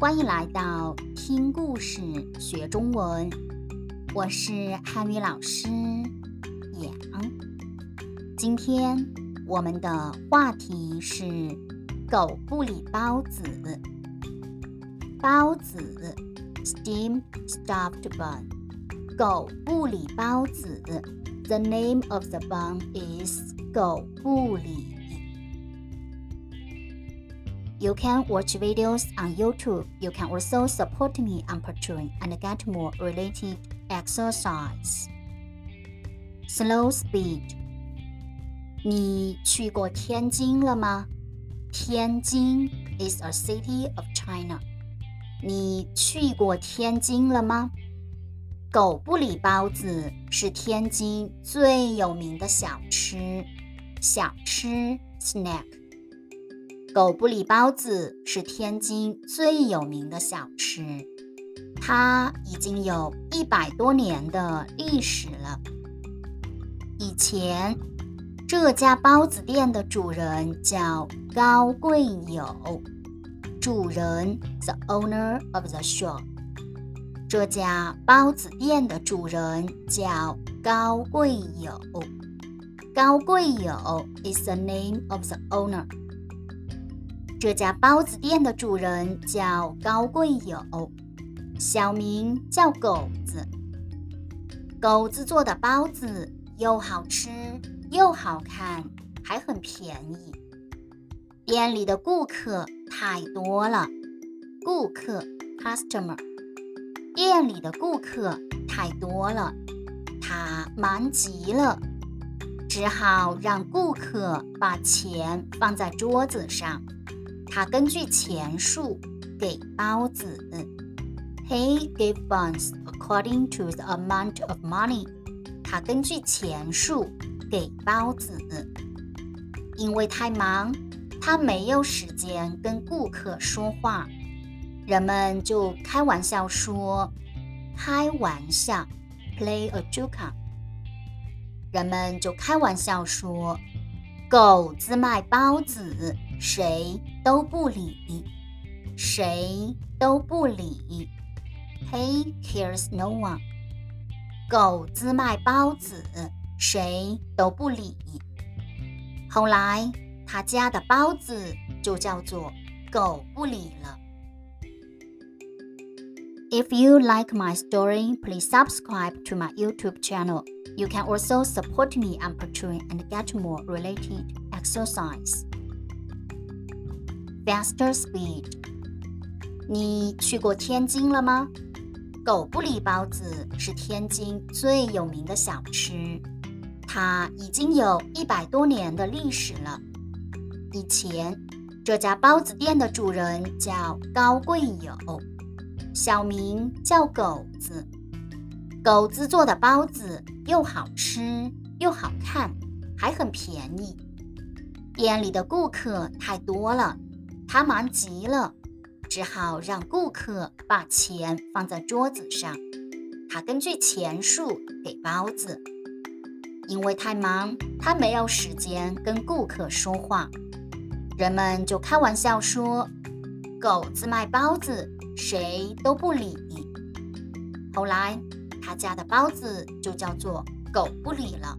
欢迎来到听故事学中文，我是汉语老师杨。今天我们的话题是狗不理包子。包子 （steamed stuffed bun），狗不理包子。The name of the bun is 狗不理。You can watch videos on YouTube. You can also support me on Patreon and get more related exercise. Slow speed. 你去过天津了吗？天津 is a city of China. 你去过天津了吗？狗不理包子是天津最有名的小吃，小吃 snack。 狗不理包子是天津最有名的小吃，它已经有一百多年的历史了。以前，这家包子店的主人叫高贵友，主人 the owner of the shop。这家包子店的主人叫高贵友，高贵友 is the name of the owner。这家包子店的主人叫高贵友，小名叫狗子。狗子做的包子又好吃又好看，还很便宜。店里的顾客太多了，顾客 customer，店里的顾客太多了，他忙极了，只好让顾客把钱放在桌子上。他根据钱数给包子。He gave buns according to the amount of money。他根据钱数给包子。因为太忙，他没有时间跟顾客说话。人们就开玩笑说：“开玩笑，play a joke。”人们就开玩笑说：“狗子卖包子。”谁都不理，谁都不理。He cares no one。狗子卖包子，谁都不理。后来，他家的包子就叫做“狗不理”了。If you like my story, please subscribe to my YouTube channel. You can also support me on Patreon and get more related exercise. Faster speed。你去过天津了吗？狗不理包子是天津最有名的小吃，它已经有一百多年的历史了。以前，这家包子店的主人叫高贵友， 小名叫狗子。狗子做的包子又好吃又好看，还很便宜。店里的顾客太多了。他忙极了，只好让顾客把钱放在桌子上。他根据钱数给包子。因为太忙，他没有时间跟顾客说话。人们就开玩笑说：“狗子卖包子，谁都不理。”后来，他家的包子就叫做“狗不理”了。